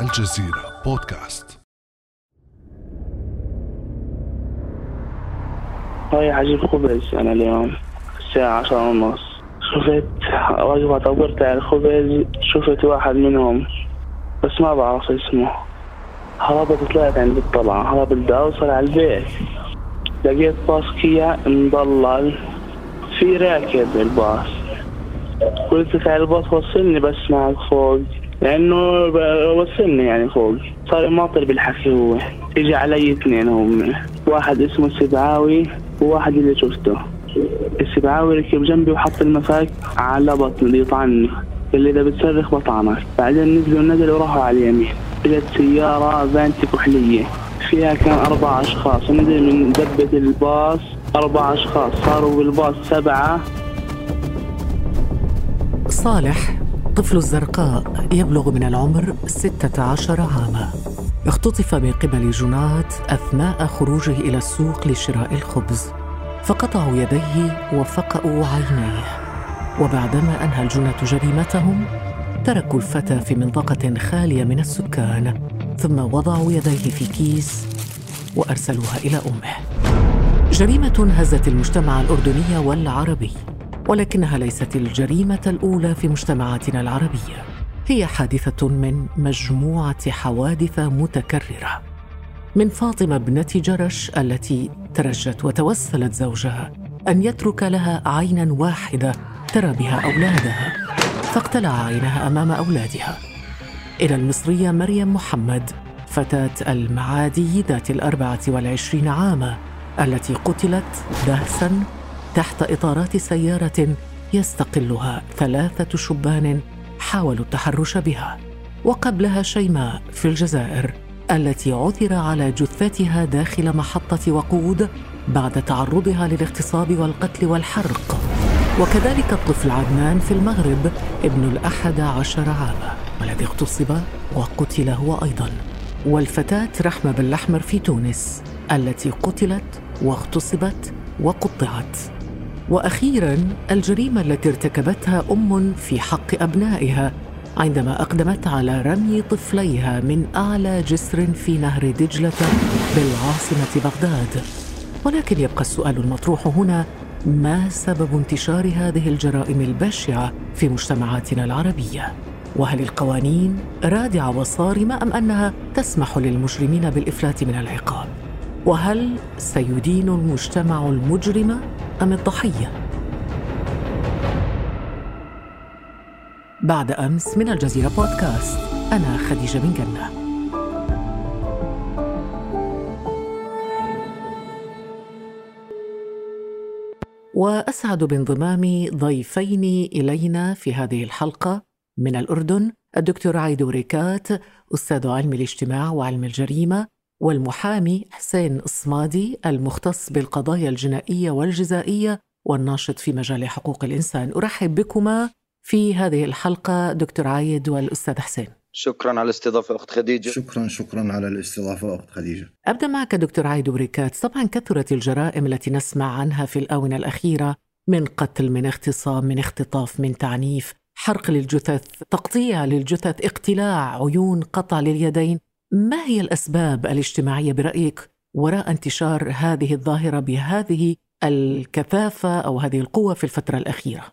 الجزيرة بودكاست. رايح أجيب خبز أنا اليوم الساعة عشرة ونص. شفت وجبة طبرت على الخبز شفت واحد منهم بس ما بعرف اسمه. هربت طلعت عند الطلعة هربت بدي أوصل على البيت. لقيت باص كيا مضلل في راكب الباص. قلت تعال الباص وصلني بس معك فوق. لأنه وصلني يعني فوق. صار يماطل بالحكي هو. اجى علي اثنين هم. واحد اسمه السبعاوي وواحد اللي شفته. السبعاوي ركب جنبي وحط المفك على بطني يطعني. اللي إذا بتصرخ بطعنك بعدين نزلوا النزل وراحوا على اليمين. إجت سيارة فانتي كحلية فيها كان أربع أشخاص. نزل من دبة الباص أربع أشخاص. صاروا بالباص سبعة. صالح طفل الزرقاء يبلغ من العمر 16 عاما. اختطف من قبل جنات أثناء خروجه إلى السوق لشراء الخبز. فقطعوا يديه وفقأوا عينيه. وبعدما أنهى الجنة جريمتهم تركوا الفتى في منطقة خالية من السكان. ثم وضعوا يديه في كيس وأرسلوها إلى أمه. جريمة هزت المجتمع الأردني والعربي. ولكنها ليست الجريمة الأولى في مجتمعاتنا العربية. هي حادثة من مجموعة حوادث متكررة. من فاطمة ابنة جرش التي ترجت وتوسلت زوجها أن يترك لها عينا واحدة ترى بها أولادها فاقتلع عينها أمام أولادها. إلى المصرية مريم محمد فتاة المعادي ذات الأربعة والعشرين عاما التي قتلت دهسا تحت إطارات سيارة يستقلها ثلاثة شبان حاولوا التحرش بها وقبلها شيماء في الجزائر التي عثر على جثتها داخل محطة وقود بعد تعرضها للاغتصاب والقتل والحرق. وكذلك الطفل عدنان في المغرب ابن الأحد عشر عاما والذي اغتصب وقتل هو أيضا. والفتاة رحمة بالأحمر في تونس التي قتلت واغتصبت وقطعت. وأخيرا الجريمة التي ارتكبتها أم في حق أبنائها عندما أقدمت على رمي طفليها من أعلى جسر في نهر دجلة بالعاصمة بغداد. ولكن يبقى السؤال المطروح هنا ما سبب انتشار هذه الجرائم البشعة في مجتمعاتنا العربية؟ وهل القوانين رادعة وصارمة أم أنها تسمح للمجرمين بالإفلات من العقاب؟ وهل سيدين المجتمع المجرم أم الضحية؟ بعد أمس من الجزيرة بودكاست. أنا خديجة بن جنة. وأسعد بانضمام ضيفين إلينا في هذه الحلقة من الأردن الدكتور عايدو ريكات أستاذ علم الاجتماع وعلم الجريمة والمحامي حسين الصمادي المختص بالقضايا الجنائية والجزائية والناشط في مجال حقوق الإنسان. أرحب بكما في هذه الحلقة دكتور عايد والأستاذ حسين. شكرا على الاستضافه أخت خديجة. شكرا شكرا على الاستضافة أخت خديجة. أبدأ معك دكتور عايد بريكات. طبعا كثرت الجرائم التي نسمع عنها في الآونة الأخيرة من قتل من اغتصاب من اختطاف من تعنيف حرق للجثث تقطيع للجثث اقتلاع عيون قطع لليدين. ما هي الأسباب الاجتماعية برأيك وراء انتشار هذه الظاهرة بهذه الكثافة أو هذه القوة في الفترة الأخيرة؟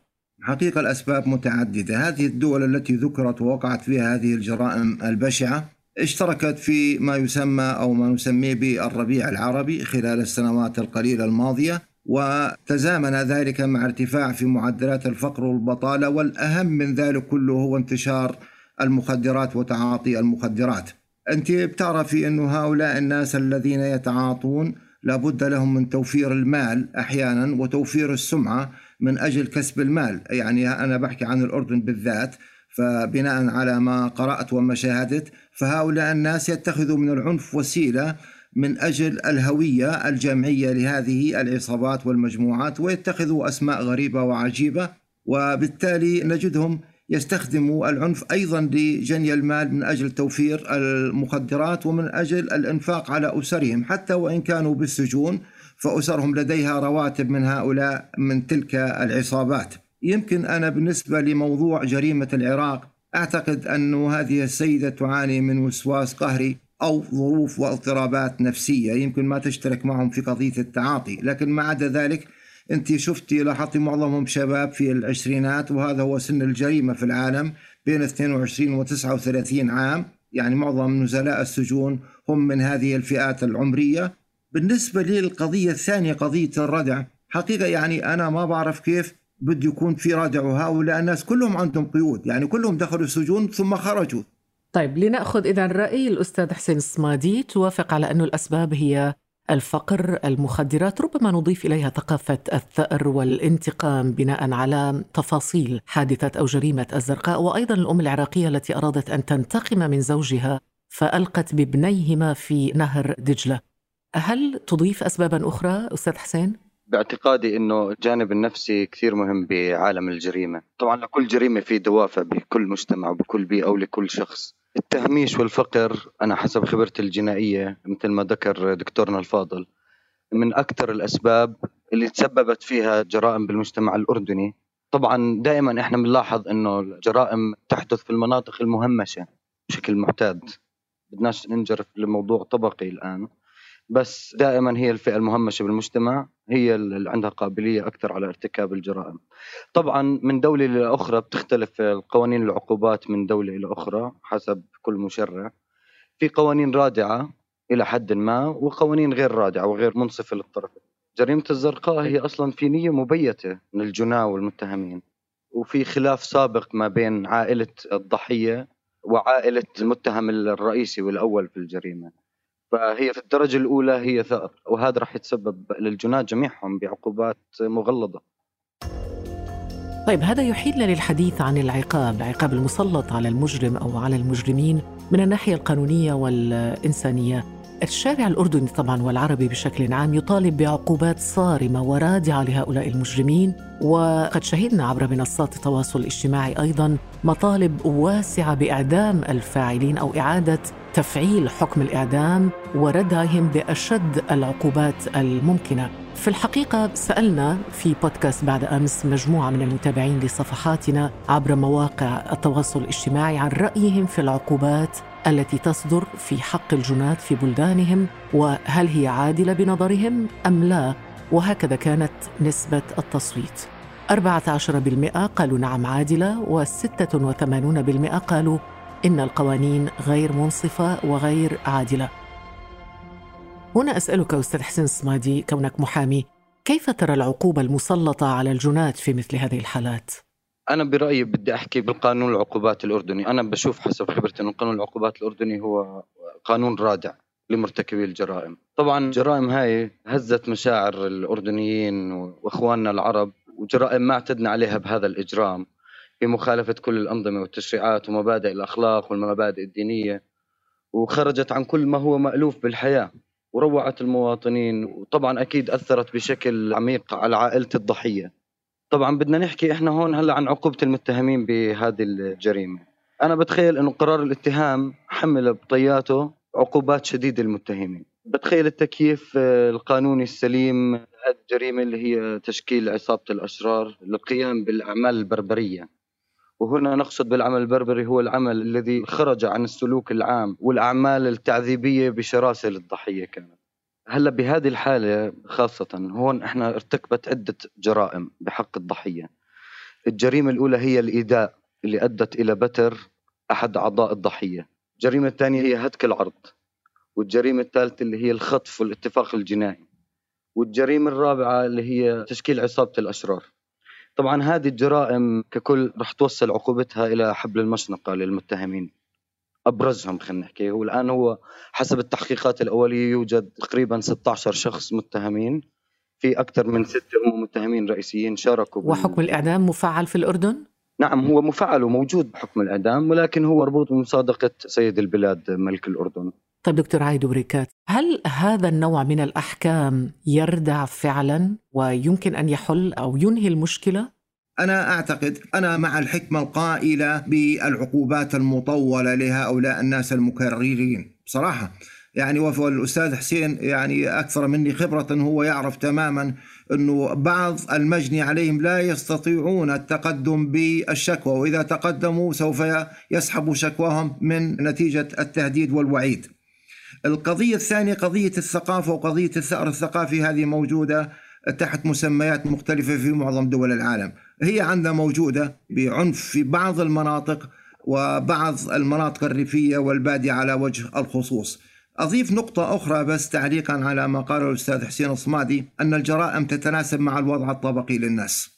حقيقة الأسباب متعددة، هذه الدول التي ذكرت ووقعت فيها هذه الجرائم البشعة اشتركت في ما يسمى أو ما نسميه بالربيع العربي خلال السنوات القليلة الماضية وتزامن ذلك مع ارتفاع في معدلات الفقر والبطالة والأهم من ذلك كله هو انتشار المخدرات وتعاطي المخدرات. أنت بتعرفي انه هؤلاء الناس الذين يتعاطون لابد لهم من توفير المال أحيانا وتوفير السمعة من أجل كسب المال، يعني أنا بحكي عن الأردن بالذات فبناء على ما قرأت وما شاهدت فهؤلاء الناس يتخذوا من العنف وسيلة من أجل الهوية الجمعية لهذه العصابات والمجموعات ويتخذوا أسماء غريبة وعجيبة وبالتالي نجدهم يستخدموا العنف أيضا لجني المال من أجل توفير المخدرات ومن أجل الإنفاق على أسرهم حتى وإن كانوا بالسجون فأسرهم لديها رواتب من هؤلاء من تلك العصابات. يمكن أنا بالنسبة لموضوع جريمة العراق أعتقد أن هذه السيدة تعاني من وسواس قهري أو ظروف واضطرابات نفسية يمكن ما تشترك معهم في قضية التعاطي لكن ما عدا ذلك أنت شفتي لاحظتي معظمهم شباب في العشرينات وهذا هو سن الجريمة في العالم بين 22 و 39 عام. يعني معظم نزلاء السجون هم من هذه الفئات العمرية. بالنسبة لي القضية الثانية قضية الردع حقيقة يعني أنا ما بعرف كيف بده يكون في ردع وهؤلاء الناس كلهم عندهم قيود يعني كلهم دخلوا السجون ثم خرجوا. طيب لنأخذ إذا رأي الأستاذ حسين الصمادي توافق على أن الأسباب هي الفقر المخدرات ربما نضيف إليها ثقافة الثأر والانتقام بناء على تفاصيل حادثه أو جريمة الزرقاء وأيضا الأم العراقية التي أرادت أن تنتقم من زوجها فألقت بابنيهما في نهر دجلة. هل تضيف اسبابا أخرى أستاذ حسين؟ باعتقادي إنه الجانب النفسي كثير مهم بعالم الجريمة، طبعا لكل جريمة في دوافع بكل مجتمع وبكل بيئة ولكل شخص، التهميش والفقر أنا حسب خبرتي الجنائية مثل ما ذكر دكتورنا الفاضل من أكثر الأسباب اللي تسببت فيها جرائم بالمجتمع الأردني. طبعا دائما إحنا بنلاحظ إنه الجرائم تحدث في المناطق المهمشة بشكل معتاد. بدناش ننجرف لموضوع طبقي الآن. بس دائما هي الفئة المهمشة بالمجتمع هي اللي عندها قابلية أكثر على ارتكاب الجرائم. طبعا من دولة إلى أخرى بتختلف قوانين العقوبات من دولة إلى أخرى حسب كل مشرع. في قوانين رادعة إلى حد ما وقوانين غير رادعة وغير منصفة للطرف. جريمة الزرقاء هي أصلا في نية مبيتة من الجناة والمتهمين. وفي خلاف سابق ما بين عائلة الضحية وعائلة المتهم الرئيسي والأول في الجريمة. فهي في الدرجة الأولى هي ثأر وهذا راح يتسبب للجناة جميعهم بعقوبات مغلظة. طيب هذا يحيلنا للحديث عن العقاب العقاب المسلط على المجرم أو على المجرمين من الناحية القانونية والإنسانية. الشارع الأردني طبعا والعربي بشكل عام يطالب بعقوبات صارمة ورادعة لهؤلاء المجرمين وقد شهدنا عبر منصات التواصل الاجتماعي أيضا مطالب واسعة بإعدام الفاعلين أو إعادة تفعيل حكم الإعدام وردعهم بأشد العقوبات الممكنة. في الحقيقة سألنا في بودكاست بعد أمس مجموعة من المتابعين لصفحاتنا عبر مواقع التواصل الاجتماعي عن رأيهم في العقوبات التي تصدر في حق الجنات في بلدانهم وهل هي عادلة بنظرهم أم لا؟ وهكذا كانت نسبة التصويت. 14% قالوا نعم عادلة و86% قالوا إن القوانين غير منصفة وغير عادلة. هنا أسألك أستاذ حسين الصمادي كونك محامي كيف ترى العقوبة المسلطة على الجنات في مثل هذه الحالات؟ أنا برأيي بدي أحكي بالقانون العقوبات الأردني. أنا بشوف حسب خبرتي أن قانون العقوبات الأردني هو قانون رادع لمرتكبي الجرائم. طبعا الجرائم هاي هزت مشاعر الأردنيين وإخواننا العرب وجرائم ما اعتدنا عليها بهذا الإجرام. في مخالفة كل الأنظمة والتشريعات ومبادئ الأخلاق والمبادئ الدينية وخرجت عن كل ما هو مألوف بالحياة وروعت المواطنين وطبعا أكيد أثرت بشكل عميق على عائلة الضحية. طبعا بدنا نحكي إحنا هون هلأ عن عقوبة المتهمين بهذه الجريمة. أنا بتخيل أنه قرار الاتهام حمل بطياته عقوبات شديدة للمتهمين بتخيل التكييف القانوني السليم هذه الجريمة اللي هي تشكيل عصابة الأشرار للقيام بالأعمال البربرية. وهنا نقصد بالعمل البربري هو العمل الذي خرج عن السلوك العام والأعمال التعذيبية بشراسة للضحية كانت. هلا بهذه الحالة خاصة هون إحنا ارتكبت عدة جرائم بحق الضحية. الجريمة الأولى هي الإيذاء اللي أدت إلى بتر أحد أعضاء الضحية. الجريمة الثانية هي هتك العرض. والجريمة الثالثة اللي هي الخطف والاتفاق الجنائي. والجريمة الرابعة اللي هي تشكيل عصابة الأشرار. طبعا هذه الجرائم ككل رح توصل عقوبتها إلى حبل المشنقة للمتهمين. أبرزهم خلينا نحكي والان هو حسب التحقيقات الأولية يوجد تقريبا 16 شخص متهمين في أكثر من ستة هم متهمين رئيسيين شاركوا وحكم الإعدام مفعل في الأردن؟ نعم هو مفعل وموجود حكم الإعدام ولكن هو مربوط بمصادقة سيد البلاد ملك الأردن طيب دكتور عايدو بريكات هل هذا النوع من الأحكام يردع فعلا ويمكن أن يحل أو ينهي المشكلة؟ أنا أعتقد أنا مع الحكمة القائلة بالعقوبات المطولة لهؤلاء الناس المكررين. بصراحة يعني والأستاذ حسين يعني أكثر مني خبرة هو يعرف تماما أنه بعض المجني عليهم لا يستطيعون التقدم بالشكوى وإذا تقدموا سوف يسحبوا شكواهم من نتيجة التهديد والوعيد. القضية الثانية قضية الثقافة وقضية الثأر الثقافي هذه موجودة تحت مسميات مختلفة في معظم دول العالم. هي عندنا موجودة بعنف في بعض المناطق وبعض المناطق الريفية والبادية على وجه الخصوص. أضيف نقطة أخرى بس تعليقا على ما قاله الأستاذ حسين الصمادي أن الجرائم تتناسب مع الوضع الطبقي للناس.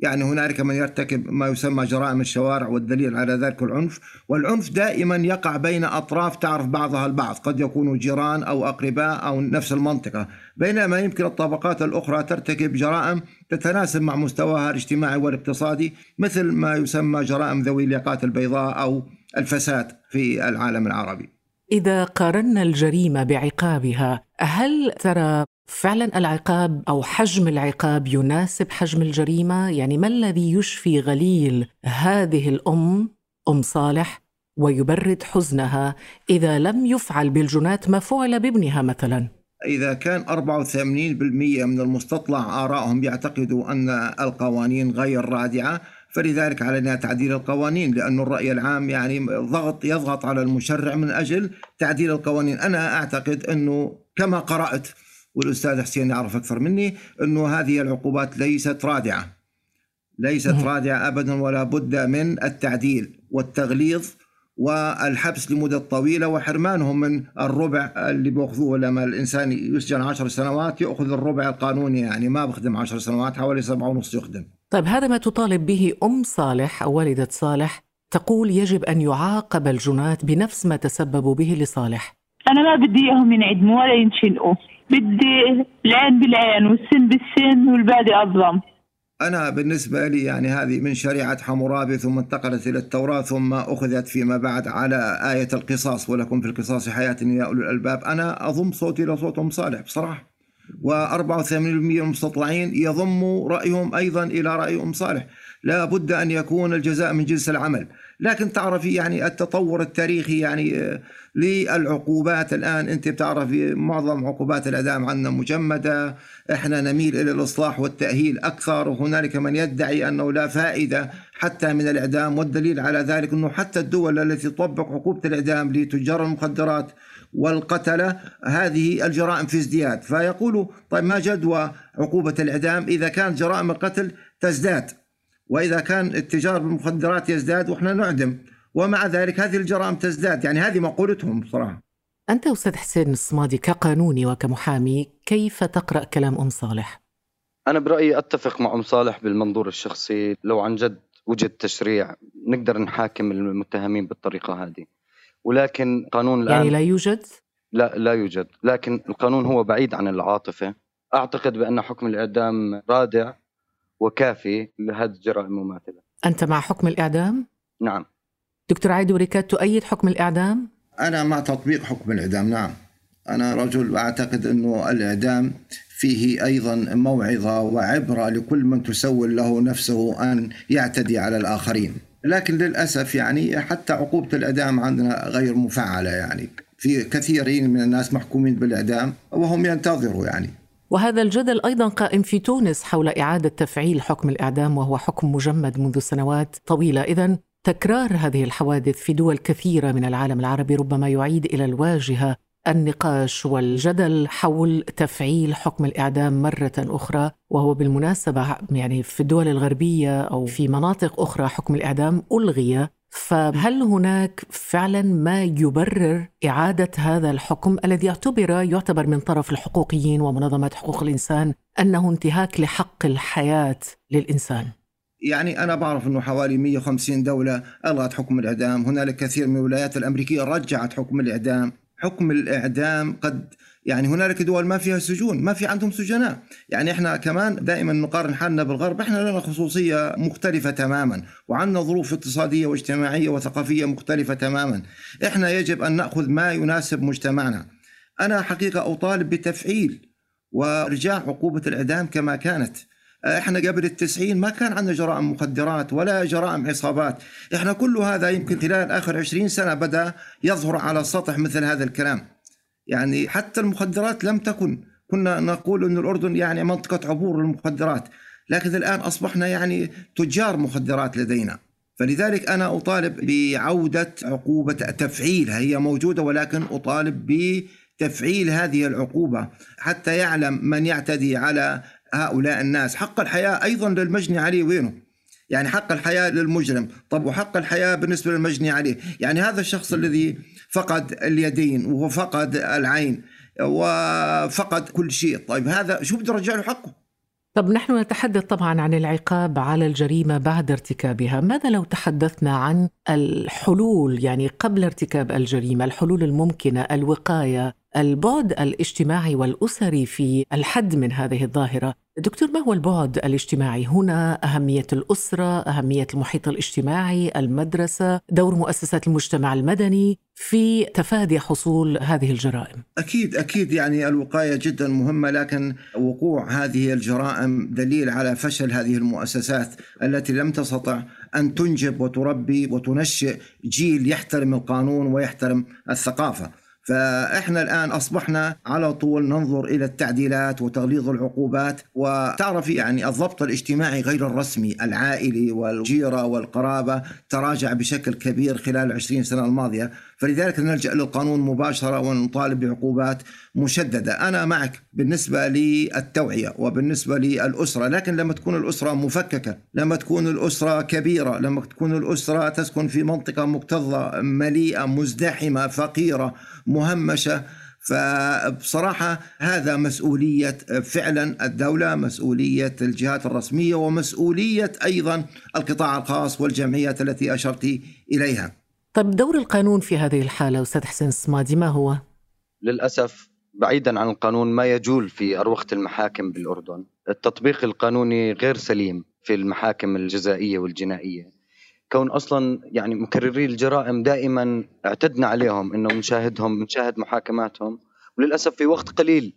يعني هنالك من يرتكب ما يسمى جرائم الشوارع والدليل على ذلك العنف والعنف دائما يقع بين أطراف تعرف بعضها البعض قد يكونوا جيران أو أقرباء أو نفس المنطقة. بينما يمكن الطبقات الأخرى ترتكب جرائم تتناسب مع مستواها الاجتماعي والاقتصادي مثل ما يسمى جرائم ذوي الياقات البيضاء أو الفساد في العالم العربي. إذا قارنا الجريمة بعقابها هل ترى فعلا العقاب أو حجم العقاب يناسب حجم الجريمة؟ يعني ما الذي يشفي غليل هذه الأم أم صالح ويبرد حزنها إذا لم يفعل بالجنات ما فعل بابنها مثلا؟ إذا كان 84% من المستطلع آرائهم يعتقدوا أن القوانين غير رادعة فلذلك علينا تعديل القوانين لأن الرأي العام يعني ضغط يضغط على المشرع من أجل تعديل القوانين. أنا أعتقد أنه كما قرأت والأستاذ حسين يعرف أكثر مني إنه هذه العقوبات ليست رادعة. ليست رادعة ابدا ولا بد من التعديل والتغليظ والحبس لمدة طويلة وحرمانهم من الربع اللي بيأخذوه لما الإنسان يسجن عشر سنوات يأخذ الربع القانوني يعني ما بخدم عشر سنوات حوالي سبعة ونص يخدم. طيب هذا ما تطالب به أم صالح أو والدة صالح تقول يجب أن يعاقب الجنات بنفس ما تسببوا به لصالح. أنا ما بدي إياهم ينعدموا ولا ينشنقوا. بدي العين بالعين والسن بالسن والبادي أظلم. أنا بالنسبة لي يعني هذه من شريعة حمورابي ثم انتقلت إلى التوراة ثم أخذت فيما بعد على آية القصاص ولكم في القصاص حياة يا أولي الألباب. أنا أضم صوتي إلى صوت أم صالح بصراحة. و84% من المستطلعين يضموا رأيهم أيضا إلى رأي أم صالح. لا بد أن يكون الجزاء من جنس العمل. لكن تعرفي يعني التطور التاريخي يعني آه، للعقوبات الآن. أنت بتعرفي معظم عقوبات الإعدام عندنا مجمدة. إحنا نميل إلى الإصلاح والتأهيل أكثر. وهنالك من يدعي أنه لا فائدة حتى من الإعدام. والدليل على ذلك أنه حتى الدول التي تطبق عقوبة الإعدام لتجار المخدرات والقتلة هذه الجرائم في ازدياد. فيقولوا طيب ما جدوى عقوبة الإعدام؟ إذا كانت جرائم القتل تزداد. وإذا كان التجار بالمخدرات يزداد وإحنا نعدم. ومع ذلك هذه الجرائم تزداد. يعني هذه مقولتهم بصراحة. أنت أستاذ حسين الصمادي كقانوني وكمحامي كيف تقرأ كلام أم صالح؟ أنا برأيي أتفق مع أم صالح بالمنظور الشخصي. لو عن جد وجد تشريع نقدر نحاكم المتهمين بالطريقة هذه. ولكن قانون الآن يعني لا يوجد؟ لا لا يوجد. لكن القانون هو بعيد عن العاطفة. أعتقد بأن حكم الإعدام رادع. وكافي لهذه الجرائم المماثلة. أنت مع حكم الإعدام؟ نعم. دكتور عايدو ريكات تؤيد حكم الإعدام؟ أنا مع تطبيق حكم الإعدام نعم. أنا رجل أعتقد أنه الإعدام فيه أيضا موعظة وعبرة لكل من تسول له نفسه أن يعتدي على الآخرين. لكن للأسف يعني حتى عقوبة الإعدام عندنا غير مفعلة يعني. في كثيرين من الناس محكومين بالإعدام وهم ينتظروا يعني. وهذا الجدل أيضا قائم في تونس حول إعادة تفعيل حكم الإعدام وهو حكم مجمد منذ سنوات طويلة. اذا تكرار هذه الحوادث في دول كثيرة من العالم العربي ربما يعيد إلى الواجهة النقاش والجدل حول تفعيل حكم الإعدام مرة أخرى وهو بالمناسبة يعني في الدول الغربية أو في مناطق أخرى حكم الإعدام ألغي فهل هناك فعلا ما يبرر إعادة هذا الحكم الذي اعتبر يعتبر من طرف الحقوقيين ومنظمات حقوق الإنسان أنه انتهاك لحق الحياة للإنسان؟ يعني أنا بعرف أنه حوالي 150 دولة ألغت حكم الإعدام هنالك كثير من الولايات الأمريكية رجعت حكم الإعدام حكم الإعدام قد يعني هنالك دول ما فيها سجون ما في عندهم سجناء. يعني إحنا كمان دائما نقارن حالنا بالغرب إحنا لنا خصوصية مختلفة تماما وعندنا ظروف اقتصادية واجتماعية وثقافية مختلفة تماما. إحنا يجب أن نأخذ ما يناسب مجتمعنا. أنا حقيقة أطالب بتفعيل وإرجاع عقوبة الإعدام كما كانت. إحنا قبل التسعين ما كان عندنا جرائم مخدرات ولا جرائم عصابات. إحنا كل هذا يمكن خلال آخر عشرين سنة بدأ يظهر على السطح مثل هذا الكلام. يعني حتى المخدرات لم تكن. كنا نقول أن الأردن يعني منطقة عبور للمخدرات لكن الآن أصبحنا يعني تجار مخدرات لدينا. فلذلك أنا أطالب بعودة عقوبة تفعيلها هي موجودة ولكن أطالب بتفعيل هذه العقوبة حتى يعلم من يعتدي على هؤلاء الناس. حق الحياة أيضا للمجني عليه وينه؟ يعني حق الحياة للمجرم. طب وحق الحياة بالنسبة للمجني عليه؟ يعني هذا الشخص الذي فقد اليدين وفقد العين وفقد كل شيء. طيب هذا شو بده يرجع له حقه؟ طب نحن نتحدث طبعا عن العقاب على الجريمة بعد ارتكابها، ماذا لو تحدثنا عن الحلول يعني قبل ارتكاب الجريمة، الحلول الممكنة، الوقاية، البعد الاجتماعي والأسري في الحد من هذه الظاهرة، دكتور ما هو البعد الاجتماعي؟ هنا أهمية الأسرة أهمية المحيط الاجتماعي المدرسة دور مؤسسات المجتمع المدني في تفادي حصول هذه الجرائم. أكيد أكيد يعني الوقاية جدا مهمة لكن وقوع هذه الجرائم دليل على فشل هذه المؤسسات التي لم تستطع أن تنجب وتربي وتنشئ جيل يحترم القانون ويحترم الثقافة. فإحنا الآن أصبحنا على طول ننظر إلى التعديلات وتغليظ العقوبات وتعرف يعني الضبط الاجتماعي غير الرسمي العائلي والجيرة والقرابة تراجع بشكل كبير خلال العشرين سنة الماضية. فلذلك نلجأ للقانون مباشرة ونطالب بعقوبات مشددة. أنا معك بالنسبة للتوعية وبالنسبة للأسرة لكن لما تكون الأسرة مفككة لما تكون الأسرة كبيرة لما تكون الأسرة تسكن في منطقة مكتظة مليئة مزدحمة فقيرة مهمشة فبصراحة هذا مسؤولية فعلا الدولة مسؤولية الجهات الرسمية ومسؤولية أيضا القطاع الخاص والجمعيات التي أشرت إليها. طيب دور القانون في هذه الحالة أستاذ حسين الصمادي ما هو؟ للأسف بعيدا عن القانون ما يجول في أروقة المحاكم بالأردن التطبيق القانوني غير سليم في المحاكم الجزائية والجنائية كون أصلا يعني مكرري الجرائم دائما اعتدنا عليهم إنه بنشاهدهم بنشاهد محاكماتهم وللأسف في وقت قليل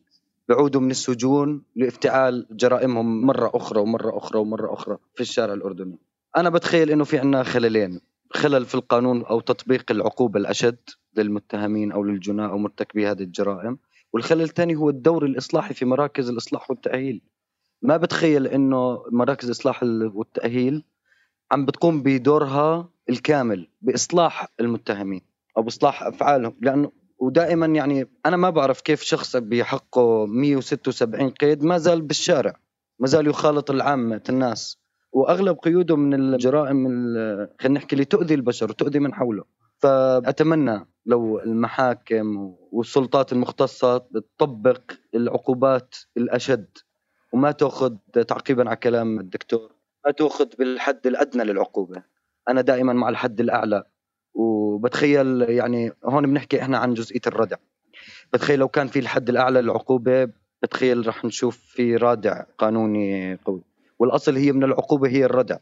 بيعودوا من السجون لافتعال جرائمهم مرة أخرى ومرة أخرى ومرة أخرى في الشارع الأردني. أنا بتخيل إنه في عندنا خللين، خلل في القانون أو تطبيق العقوبة الأشد للمتهمين أو للجناة أو مرتكبي هذه الجرائم، والخلل الثاني هو الدور الإصلاحي في مراكز الإصلاح والتأهيل. ما بتخيل إنه مراكز الإصلاح والتأهيل عم بتقوم بدورها الكامل بإصلاح المتهمين أو بإصلاح أفعالهم. لأنه ودائما يعني أنا ما بعرف كيف شخص بحقه 176 قيد ما زال بالشارع ما زال يخالط العامة الناس. وأغلب قيوده من الجرائم خلينا نحكي اللي تؤذي البشر وتؤذي من حوله. فأتمنى لو المحاكم والسلطات المختصة تطبق العقوبات الأشد وما تأخذ تعقيبا على كلام الدكتور ما تأخذ بالحد الأدنى للعقوبة. أنا دائما مع الحد الأعلى. وبتخيل يعني هون بنحكي إحنا عن جزئية الردع. بتخيل لو كان في الحد الأعلى للعقوبة بتخيل رح نشوف في رادع قانوني قوي. والأصل هي من العقوبة هي الردع.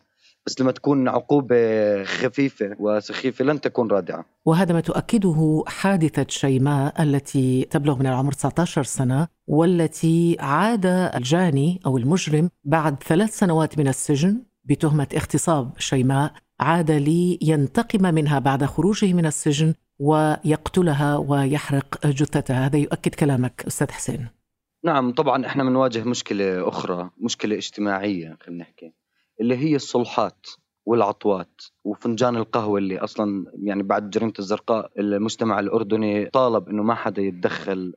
بس لما تكون عقوبة خفيفة وسخيفة لن تكون رادعة. وهذا ما تؤكده حادثة شيماء التي تبلغ من العمر 19 سنة والتي عاد الجاني أو المجرم بعد ثلاث سنوات من السجن بتهمة اغتصاب شيماء عاد لينتقم منها بعد خروجه من السجن ويقتلها ويحرق جثتها. هذا يؤكد كلامك أستاذ حسين. نعم طبعا إحنا بنواجه مشكلة أخرى مشكلة اجتماعية خلينا نحكي اللي هي الصلحات والعطوات وفنجان القهوة اللي أصلا يعني بعد جريمة الزرقاء المجتمع الأردني طالب أنه ما حدا يتدخل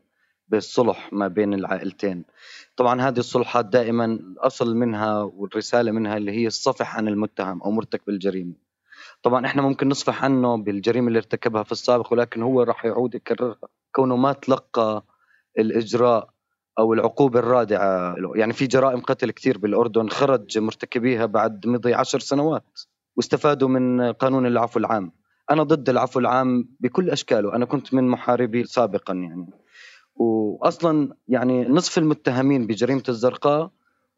بالصلح ما بين العائلتين. طبعا هذه الصلحات دائما الأصل منها والرسالة منها اللي هي الصفح عن المتهم أو مرتكب الجريمة. طبعا إحنا ممكن نصفح عنه بالجريمة اللي ارتكبها في السابق ولكن هو راح يعود يكررها. كونه ما تلقى الإجراء أو العقوبة الرادعة. يعني في جرائم قتل كثير بالأردن خرج مرتكبيها بعد مضي عشر سنوات واستفادوا من قانون العفو العام. أنا ضد العفو العام بكل أشكاله. أنا كنت من محاربي سابقا يعني. واصلا يعني نصف المتهمين بجريمة الزرقاء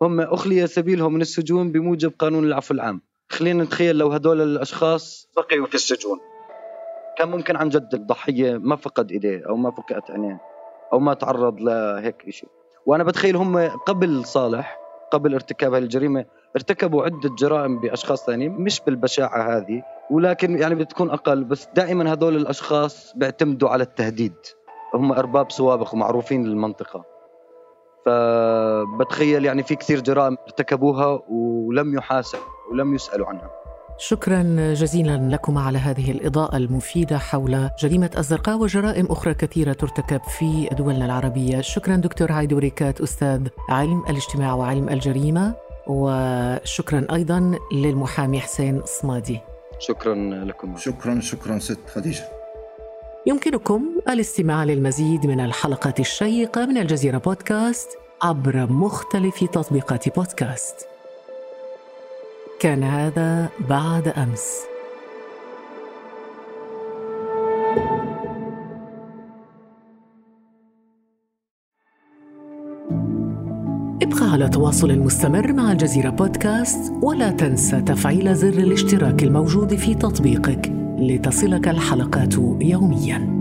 هم أخلي سبيلهم من السجون بموجب قانون العفو العام. خلينا نتخيل لو هدول الأشخاص بقيوا في السجون. كان ممكن عن جد الضحية ما فقد إيديه أو ما فقدت عينيه. أو ما تعرض لهيك شيء وأنا بتخيل هم قبل صالح قبل ارتكاب هذه الجريمه ارتكبوا عدة جرائم بأشخاص ثانيين مش بالبشاعة هذه ولكن يعني بتكون أقل بس دائما هذول الأشخاص بيعتمدوا على التهديد. هم أرباب سوابق ومعروفين للمنطقة. فبتخيل يعني في كثير جرائم ارتكبوها ولم يحاسب ولم يسألوا عنها. شكرا جزيلا لكم على هذه الإضاءة المفيدة حول جريمة الزرقاء وجرائم أخرى كثيرة ترتكب في دولنا العربية. شكرا دكتور هايدي وريكات أستاذ علم الاجتماع وعلم الجريمة وشكرا أيضا للمحامي حسين صمادي. شكرا لكم. شكرا شكرا ست خديجة. يمكنكم الاستماع للمزيد من الحلقات الشيقة من الجزيرة بودكاست عبر مختلف تطبيقات بودكاست. كان هذا بعد أمس. ابقى على تواصل مستمر مع الجزيرة بودكاست ولا تنسى تفعيل زر الاشتراك الموجود في تطبيقك لتصلك الحلقات يومياً.